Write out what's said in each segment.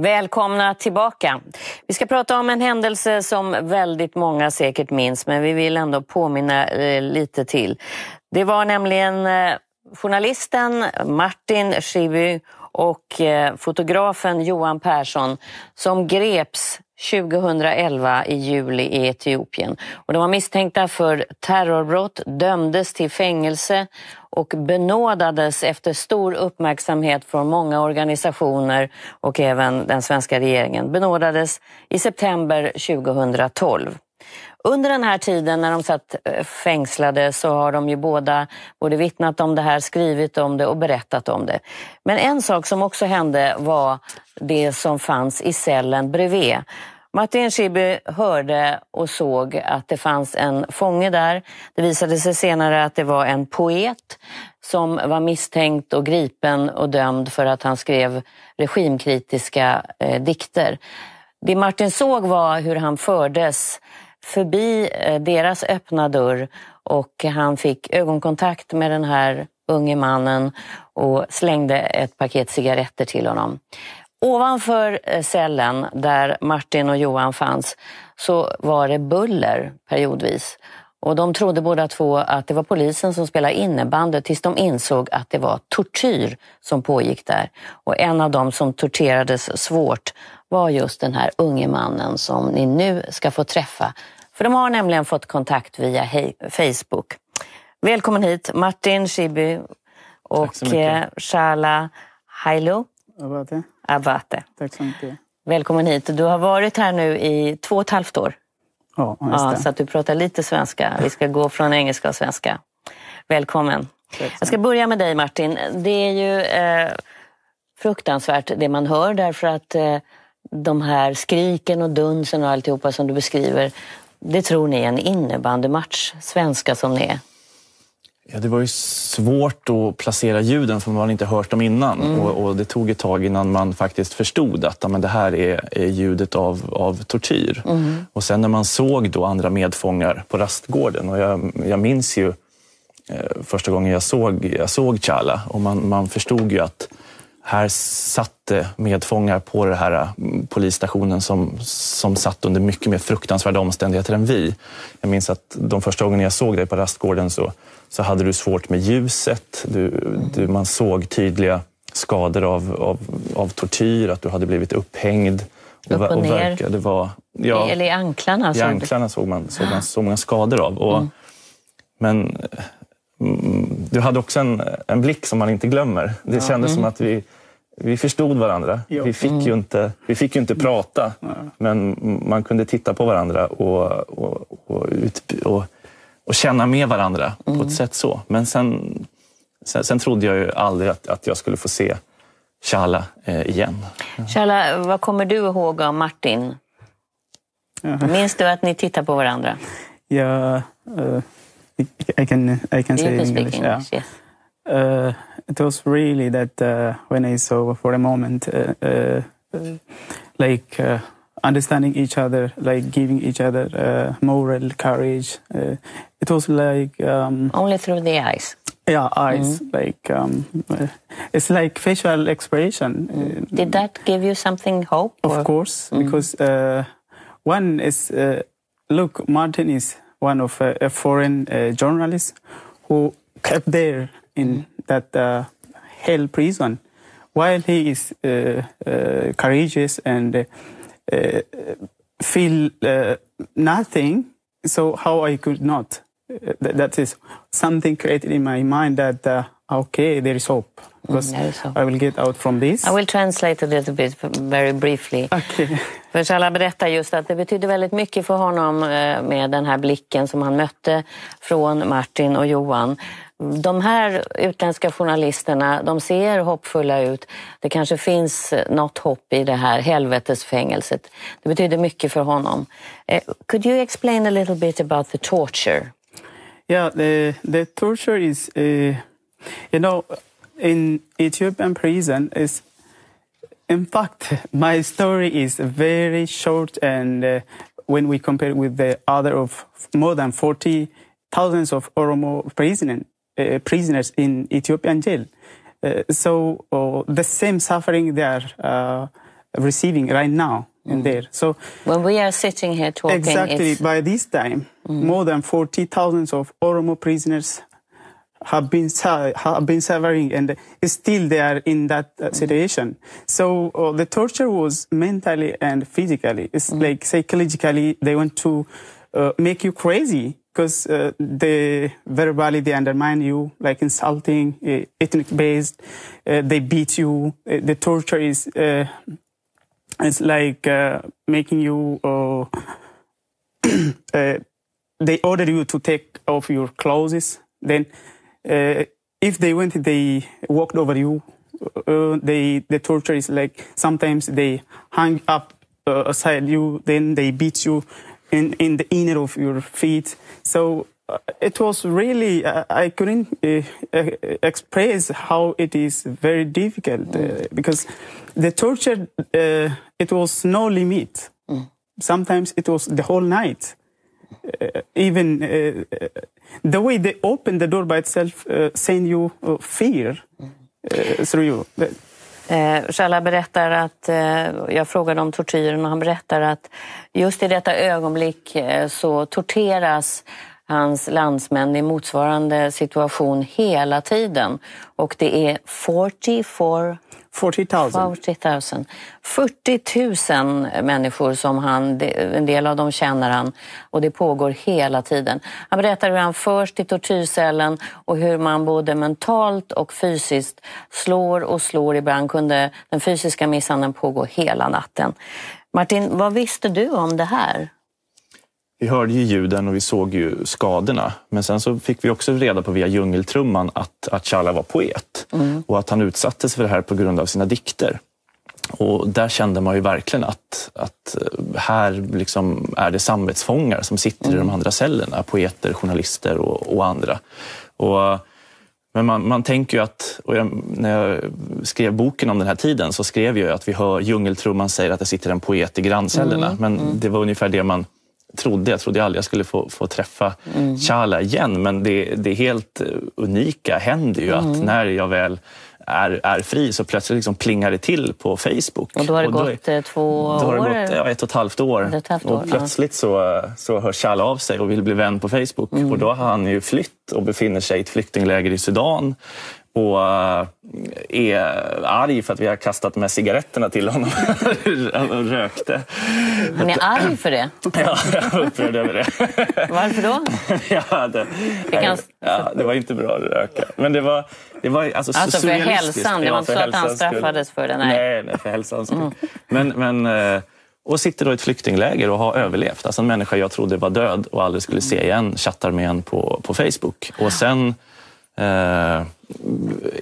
Välkomna tillbaka. Vi ska prata om en händelse som väldigt många säkert minns, men vi vill ändå påminna eh, lite till. Det var nämligen eh, journalisten Martin Schibbye och eh, fotografen Johan Persson som greps 2011 i juli i Etiopien. Och de var misstänkta för terrorbrott, dömdes till fängelse och benådades efter stor uppmärksamhet från många organisationer och även den svenska regeringen. Benådades i september 2012. Under den här tiden när de satt eh, fängslade så har de ju båda både vittnat om det här, skrivit om det och berättat om det. Men en sak som också hände var det som fanns i cellen bredvid. Martin Schibbye hörde och såg att det fanns en fånge där. Det visade sig senare att det var en poet som var misstänkt och gripen och dömd för att han skrev regimkritiska eh, dikter. Det Martin såg var hur han fördes förbi eh, deras öppna dörr och han fick ögonkontakt med den här unge mannen och slängde ett paket cigaretter till honom. Ovanför eh, cellen där Martin och Johan fanns så var det buller periodvis. Och de trodde båda två att det var polisen som spelade innebandy tills de insåg att det var tortyr som pågick där. Och en av dem som torterades svårt var just den här unge mannen som ni nu ska få träffa. För de har nämligen fått kontakt via Facebook. Välkommen hit Martin Schibbye och eh, Shala Hailo. Abate. Abate. Tack så mycket. Välkommen hit. Du har varit här nu i två och ett halvt år. Ja, just Ja, så att du pratar lite svenska. Vi ska gå från engelska och svenska. Välkommen. Jag ska börja med dig Martin. Det är ju eh, fruktansvärt det man hör därför att eh, de här skriken och dunsen och alltihopa som du beskriver, det tror ni är en innebandymatch, svenska som ni är. Ja, det var ju svårt att placera ljuden för man hade inte hört dem innan. Och, och det tog ett tag innan man faktiskt förstod att ja, men det här är, är ljudet av, av tortyr. Och sen när man såg då andra medfångar på rastgården och jag, jag minns ju eh, första gången jag såg, jag såg Chala och man, man förstod ju att här satt medfångar på den här mm, polisstationen som, som satt under mycket mer fruktansvärda omständigheter än vi. Jag minns att de första gångerna jag såg dig på rastgården så, så hade du svårt med ljuset. Du, du, man såg tydliga skador av, av, av tortyr, att du hade blivit upphängd. Upp och ner. verkade vara... Ja, Eller i anklarna. i anklarna såg man, såg man så många skador av. Och, Men mm, du hade också en, en blick som man inte glömmer. Det kändes som att vi, vi förstod varandra. Ja. Vi, fick ju inte, vi fick ju inte prata, men man kunde titta på varandra och, och, och, ut, och, och känna med varandra på ett sätt så. Men sen, sen, sen trodde jag ju aldrig att, att jag skulle få se Chala eh, igen. Shala, vad kommer du ihåg av Martin? Minns du att ni tittar på varandra? Yeah, uh, I can I can say You in can English. speak yeah. English, yes. Uh, it was really that uh, when I saw for a moment, uh, uh, uh, like uh, understanding each other, like giving each other uh, moral courage. Uh, it was like um, Only through the eyes. yeah, eyes, like um, it's like facial expression. Uh, Did that give you something hope? Of or- course, because uh, one is uh, look, Martin is one of uh, a foreign uh, journalist who kept there in that uh, hell prison, while he is uh, uh, courageous and uh, feel nothing. So how I could not? Th- that is something created in my mind that okay, there is hope because there is hope. I will get out from this. I will translate a little bit very briefly. Okay. För Shala berättar just att det betydde väldigt mycket för honom eh, med den här blicken som han mötte från Martin och Johan. De här utländska journalisterna, de ser hoppfulla ut. Det kanske finns eh, något hopp i det här helvetesfängelset. Det betyder mycket för honom. Uh, Could you explain a little bit about the torture? Yeah, the the torture is, uh, you know, in Ethiopian prison is, in fact, my story is very short, and uh, when we compare with the other of more than forty thousands of Oromo prisoners prisoners in Ethiopian jail, uh, so uh, the same suffering they are uh, receiving right now in there. So When we are sitting here talking, exactly it's, by this time, more than forty thousands of Oromo prisoners have been have been suffering, and still they are in that uh, situation. So uh, the torture was mentally and physically. It's like psychologically, they want to uh, make you crazy because uh, they verbally they undermine you, like insulting, uh, ethnic based. Uh, they beat you. Uh, the torture is. Uh, it's like uh, making you they order you to take off your clothes then if they went they walked over you they the torture is like sometimes they hang up uh, aside you then they beat you in in the inner of your feet. So uh, it was really uh, i couldn't uh, uh, express how it is very difficult uh, because the torture uh, it was no limit. Sometimes it was the whole night. Even the way they open the door by itself uh, send you uh, fear uh, through you. Eh, Shala berättar att, eh, jag frågade om tortyren och han berättar att just i detta ögonblick eh, så torteras hans landsmän i motsvarande situation hela tiden. Och det är 44 40,000. 40 000. 40 000 människor som han, en del av dem känner han och det pågår hela tiden. Han berättar hur han förs till tortyrcellen och hur man både mentalt och fysiskt slår och slår. Ibland kunde den fysiska misshandeln pågå hela natten. Martin, vad visste du om det här? Vi hörde ju ljuden och vi såg ju skadorna. Men sen så fick vi också reda på via djungeltrumman att, att Chala var poet och att han utsattes för det här på grund av sina dikter. Och där kände man ju verkligen att, att eh, här liksom är det samvetsfångar som sitter i de andra cellerna. Poeter, journalister och, och andra. Och, men man, man tänker ju att, jag, när jag skrev boken om den här tiden så skrev jag att vi hör djungeltrumman säger att det sitter en poet i granncellerna. Men det var ungefär det man trodde. Jag trodde aldrig jag skulle få, få träffa Chala igen. Men det, det helt eh, unika händer ju att när jag väl är, är fri så plötsligt liksom plingar det till på Facebook. Och då har det är- gått eh, två då har det år? gått ja, ett och ett halvt år. Ett och ett halvt år, och plötsligt så, så hör Challa av sig och vill bli vän på Facebook. Mm. Och då har han ju flytt och befinner sig i ett flyktingläger i Sudan. Och eh, är arg för att vi har kastat med cigaretterna till honom och rökte. Han är arg för det. Ja, jag var upprörd över det. Varför då? ja, det, kan- ja, det var inte bra att röka. Men det var, det var alltså, Alltså för hälsan, det var inte så att han straffades för det, nej. Mm. Nej, nej för hälsans skull. Men, men, eh, och sitter då i ett flyktingläger och har överlevt. Alltså en människa jag trodde var död och aldrig skulle se igen chattar med en på, på Facebook. Och sen eh,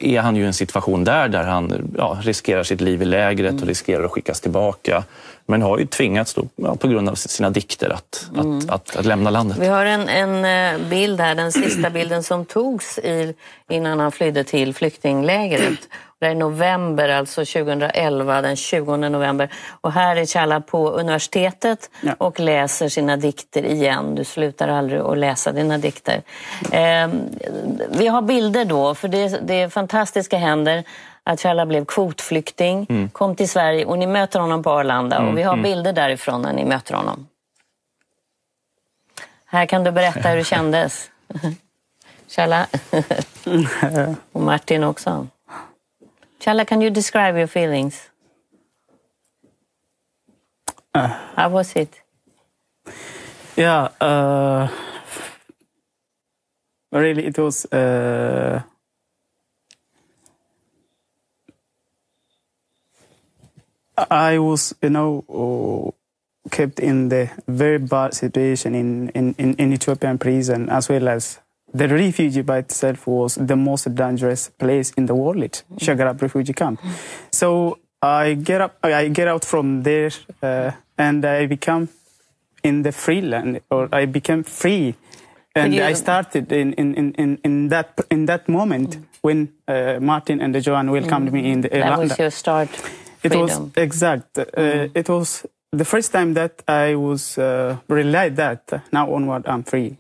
är han ju i en situation där, där han ja, riskerar sitt liv i lägret och riskerar att skickas tillbaka. Men har ju tvingats då, ja, på grund av sina dikter att, Mm. att, att, att lämna landet. Vi har en, en eh, bild här, den sista bilden som togs i, innan han flydde till flyktinglägret. Det är november, alltså 2011, den 20 november. Och här är Challa på universitetet Ja. och läser sina dikter igen. Du slutar aldrig att läsa dina dikter. Eh, vi har bilder då, för det, det fantastiska händer att Challa blev kvotflykting, kom till Sverige och ni möter honom på Arlanda. Och vi har bilder därifrån när ni möter honom. Här kan du berätta hur det kändes. Challa. och Martin också. Challa, can you describe your feelings? How was it? Yeah, uh, really, it was. Uh, I was, you know, uh, kept in the very bad situation in, in, in, in Ethiopian prison, as well as the refugee by itself was the most dangerous place in the world, Shagarab refugee camp. So I get up, I get out from there, uh, and I become in the free land, or I became free. And you- I started in, in, in, in, in that in that moment when uh, Martin and Joan welcomed me in the That Irlanda. was your start It was freedom. exact. Uh, it was the first time that I was uh, realized that now onward I'm free.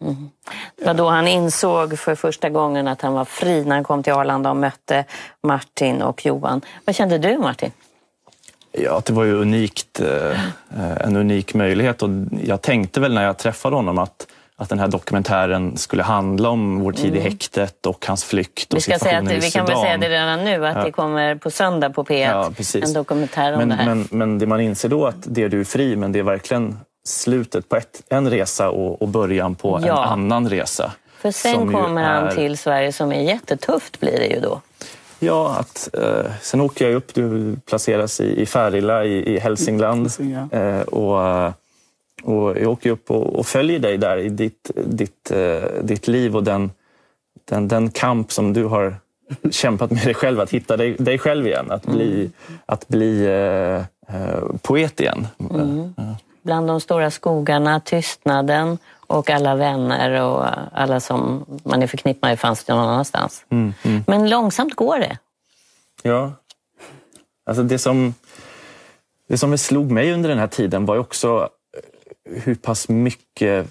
Det var då han insåg för första gången att han var fri när han kom till Arlanda och mötte Martin och Johan. Vad kände du Martin? Ja, det var ju unikt, eh, en unik möjlighet och jag tänkte väl när jag träffade honom att att den här dokumentären skulle handla om vår tid i mm. häktet och hans flykt och vi ska säga att, Vi kan väl säga det redan nu, att ja. det kommer på söndag på P1, ja, en dokumentär om men, det här. Men, men det man inser då att det är du fri, men det är verkligen slutet på ett, en resa och, och början på ja. en annan resa. För sen kommer är... han till Sverige som är jättetufft blir det ju då. Ja, att, eh, sen åker jag upp, du placeras i, i Färila i, i Hälsingland. Eh, och, och jag åker upp och, och, följer dig där i ditt, ditt, eh, ditt liv och den, den, den kamp som du har kämpat med dig själv, att hitta dig, dig själv igen. Att bli, mm. att bli eh, eh poet igen. Mm. Ja. Bland de stora skogarna, tystnaden och alla vänner och alla som man är förknippad med fanns någon annanstans. Mm, mm. Men långsamt går det. Ja. Alltså det som, det som slog mig under den här tiden var också hur pass mycket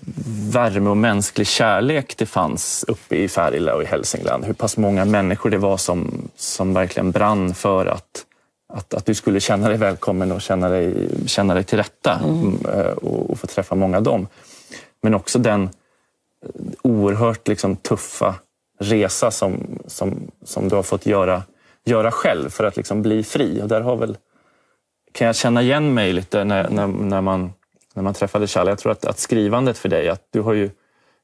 värme och mänsklig kärlek det fanns uppe i Färila och i Hälsingland. Hur pass många människor det var som, som verkligen brann för att, att, att du skulle känna dig välkommen och känna dig, känna dig till rätta mm. mm eh, och, och, få träffa många av dem. Men också den oerhört liksom tuffa resa som, som, som du har fått göra, göra själv för att liksom bli fri. Och där har väl, kan jag känna igen mig lite när, när, när man när man träffade Charlie. Jag tror att, att skrivandet för dig, att du har ju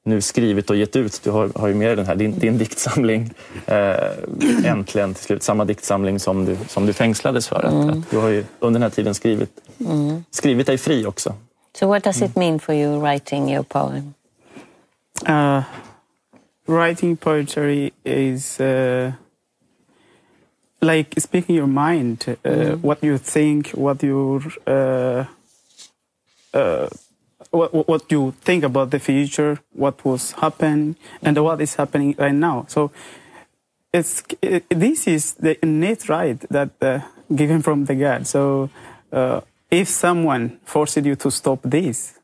nu skrivit och gett ut. Du har, har ju med den här, din, din diktsamling eh, äntligen till slut. Samma diktsamling som du, som du fängslades för. Mm. Att, att, du har ju under den här tiden skrivit, mm. skrivit dig fri också. So what does it mean for you writing your poem? Uh, writing poetry is uh, like speaking your mind, uh, mm. what you think, what you uh, uh, what, what you think about the future, what was happening, and what is happening right now. So it's it, this is the innate right that uh, given from the God. So uh, if someone forces you to stop this,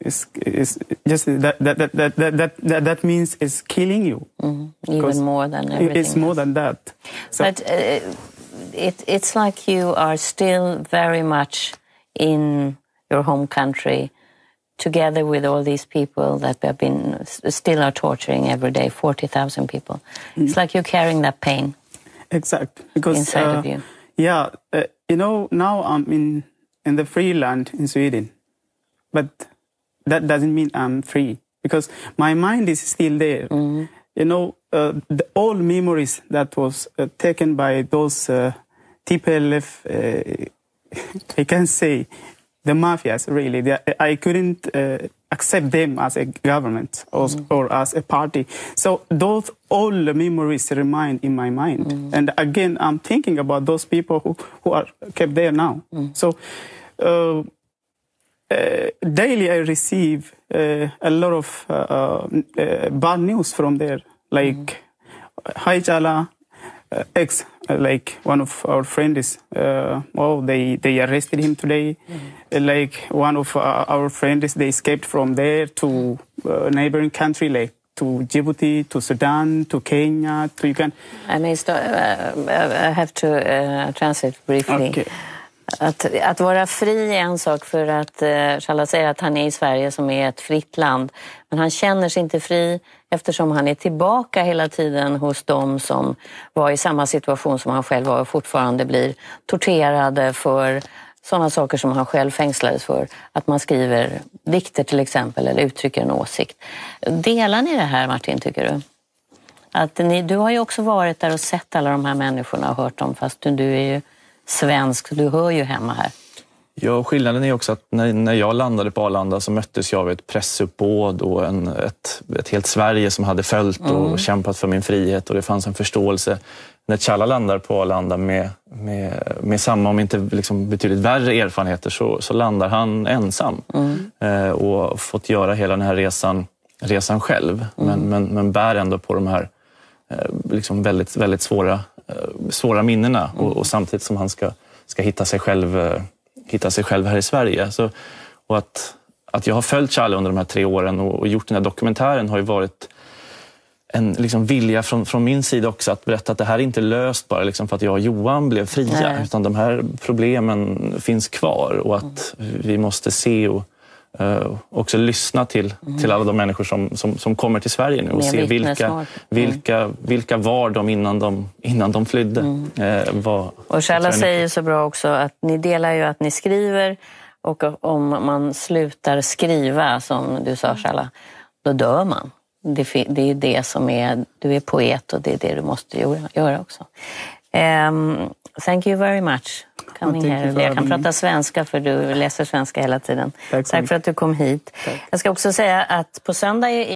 it's, it's just that that, that, that, that, that, that means it's killing you. Mm-hmm. Even more than everything. It's more than that. So, but uh, it, it's like you are still very much in your home country together with all these people that have been still are torturing every day 40,000 people mm. it's like you're carrying that pain exact because inside uh, of you yeah uh, you know now i'm in in the free land in sweden but that doesn't mean i'm free because my mind is still there mm. you know uh, the old memories that was uh, taken by those uh, TPLF uh, I can say the mafias really they, i couldn't uh, accept them as a government or, mm. or, as a party so those all the memories remain in my mind mm. and again i'm thinking about those people who, who are kept there now mm. so uh, uh, daily i receive uh, a lot of uh, uh, bad news from there like mm. hi chala ex like one of our friends oh they they arrested him today mm like one of uh, our friends, they escaped from there to a uh, neighboring country, like to Djibouti, to Sudan, to Kenya, to Uganda. I may start, uh, I have to uh, translate briefly. Okay. Att, att vara fri är en sak för att eh, säger att han är i Sverige som är ett fritt land. Men han känner sig inte fri eftersom han är tillbaka hela tiden hos dem som var i samma situation som han själv var och fortfarande blir torterade för sådana saker som han själv fängslades för. Att man skriver dikter till exempel eller uttrycker en åsikt. Delar ni det här Martin, tycker du? Att ni, du har ju också varit där och sett alla de här människorna och hört dem fast du är ju svensk, du hör ju hemma här. Ja, skillnaden är också att när, när jag landade på Arlanda så möttes jag av ett pressuppbåd och en, ett, ett helt Sverige som hade följt och mm. kämpat för min frihet och det fanns en förståelse när Challa landar på Arlanda med, med, med samma, om inte liksom betydligt värre erfarenheter, så, så landar han ensam mm. eh, och fått göra hela den här resan, resan själv. Mm. Men, men, men bär ändå på de här eh, liksom väldigt, väldigt svåra, svåra minnena mm. och, och, samtidigt som han ska, ska hitta, sig själv, eh, hitta sig själv här i Sverige. Så, och att, att jag har följt Challe under de här tre åren och, och gjort den här dokumentären har ju varit en liksom vilja från, från min sida också att berätta att det här är inte löst bara liksom för att jag och Johan blev fria. Nej. Utan de här problemen finns kvar och att vi måste se och eh, också lyssna till, till alla de människor som, som, som kommer till Sverige nu och se vilka. Mm. vilka, vilka var de innan de, innan de flydde. Eh, vad, Och Shalla säger så bra också att ni delar ju att ni skriver och om man slutar skriva, som du sa Shalla, då dör man. Det, det är det som är, du är poet och det är det du måste göra, göra också. Um, thank you very much coming here. Jag kan prata svenska för du läser svenska hela tiden. Tack Tack för att du kom hit. Tack. Jag ska också säga att på söndag är